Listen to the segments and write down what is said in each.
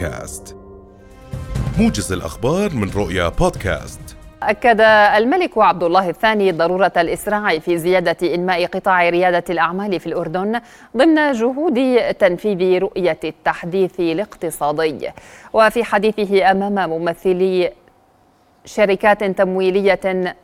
بودكاست. موجز الأخبار من رؤيا بودكاست. أكد الملك عبد الله الثاني ضرورة الإسراع في زيادة إنماء قطاع ريادة الأعمال في الأردن ضمن جهود تنفيذ رؤية التحديث الاقتصادي. وفي حديثه أمام ممثلي شركات تمويلية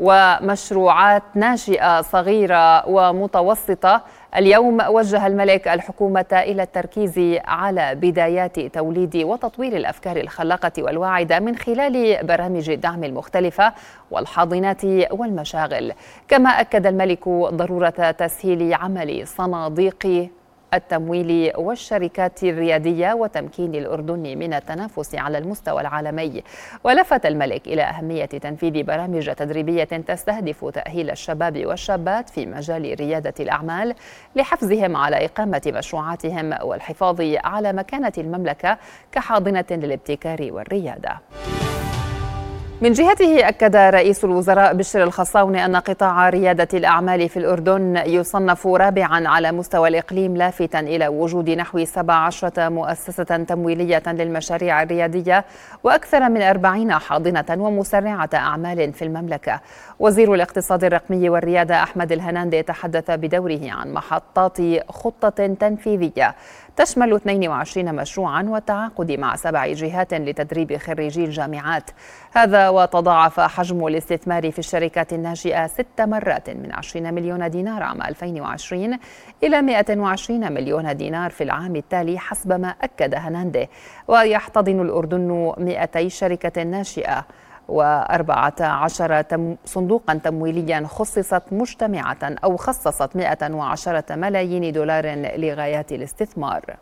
ومشروعات ناشئة صغيرة ومتوسطة. اليوم وجه الملك الحكومة إلى التركيز على بدايات توليد وتطوير الأفكار الخلاقة والواعدة من خلال برامج الدعم المختلفة والحاضنات والمشاغل. كما أكد الملك ضرورة تسهيل عمل صناديق التمويل والشركات الريادية وتمكين الأردن من التنافس على المستوى العالمي. ولفت الملك إلى أهمية تنفيذ برامج تدريبية تستهدف تأهيل الشباب والشابات في مجال ريادة الأعمال لحفزهم على إقامة مشروعاتهم والحفاظ على مكانة المملكة كحاضنة للابتكار والريادة. من جهته أكد رئيس الوزراء بشر الخصاوني أن قطاع ريادة الأعمال في الأردن يصنف رابعا على مستوى الإقليم لافتا إلى وجود نحو 17 مؤسسة تمويلية للمشاريع الريادية وأكثر من 40 حاضنة ومسرعة أعمال في المملكة. وزير الاقتصاد الرقمي والريادة أحمد الهناندي تحدث بدوره عن محطات خطة تنفيذية تشمل 22 مشروعا والتعاقد مع سبع جهات لتدريب خريجي الجامعات. هذا وتضاعف حجم الاستثمار في الشركات الناشئة ست مرات من 20 مليون دينار عام 2020 إلى 120 مليون دينار في العام التالي حسب ما أكد هناندي ويحتضن الأردن 200 شركة ناشئة وأربعة عشر صندوقا تمويليا خصصت مجتمعة أو خصصت 110 ملايين دولار لغايات الاستثمار.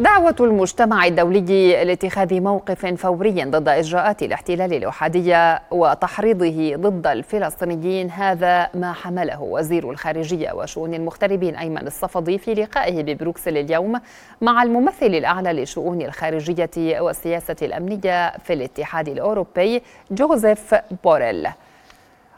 دعوة المجتمع الدولي لاتخاذ موقف فوري ضد إجراءات الاحتلال الأحادية وتحريضه ضد الفلسطينيين هذا ما حمله وزير الخارجية وشؤون المغتربين أيمن الصفدي في لقائه ببروكسل اليوم مع الممثل الأعلى لشؤون الخارجية والسياسة الأمنية في الاتحاد الأوروبي جوزيف بوريل.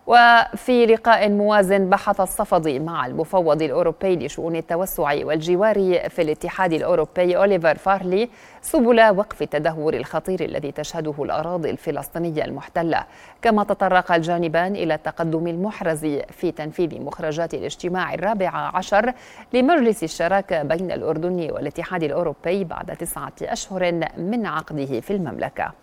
وفي لقاء موازن بحث الصفدي مع المفوض الأوروبي لشؤون التوسع والجوار في الاتحاد الأوروبي أوليفر فارلي سبل وقف التدهور الخطير الذي تشهده الأراضي الفلسطينية المحتلة. كما تطرق الجانبان إلى التقدم المحرز في تنفيذ مخرجات الاجتماع الرابع عشر لمجلس الشراكة بين الأردن والاتحاد الأوروبي بعد تسعة أشهر من عقده في المملكة.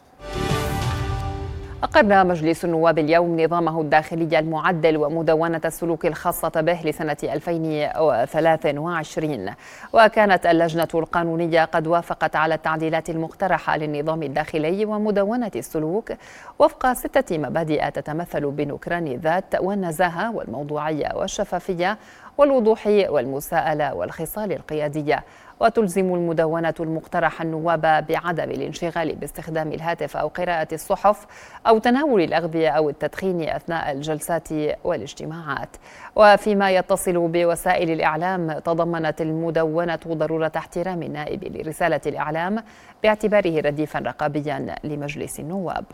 أقر مجلس النواب اليوم نظامه الداخلي المعدل ومدونة السلوك الخاصة به لسنة 2023 وكانت اللجنة القانونية قد وافقت على التعديلات المقترحة للنظام الداخلي ومدونة السلوك وفق ستة مبادئ تتمثل بنكران الذات والنزاهة والموضوعية والشفافية والوضوح والمساءلة والخصال القيادية. وتلزم المدونة المقترح النواب بعدم الانشغال باستخدام الهاتف أو قراءة الصحف أو تناول الأغذية أو التدخين أثناء الجلسات والاجتماعات. وفيما يتصل بوسائل الإعلام تضمنت المدونة ضرورة احترام النائب لرسالة الإعلام باعتباره رديفا رقابيا لمجلس النواب.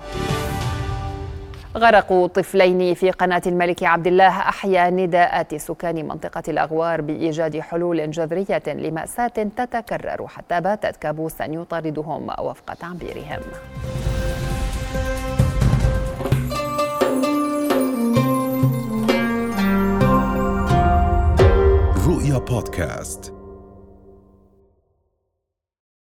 غرق طفلين في قناة الملك عبد الله أحيا نداءات سكان منطقة الأغوار بإيجاد حلول جذرية لمأساة تتكرر حتى باتت كابوسا يطاردهم وفق تعبيرهم. رؤيا بودكاست.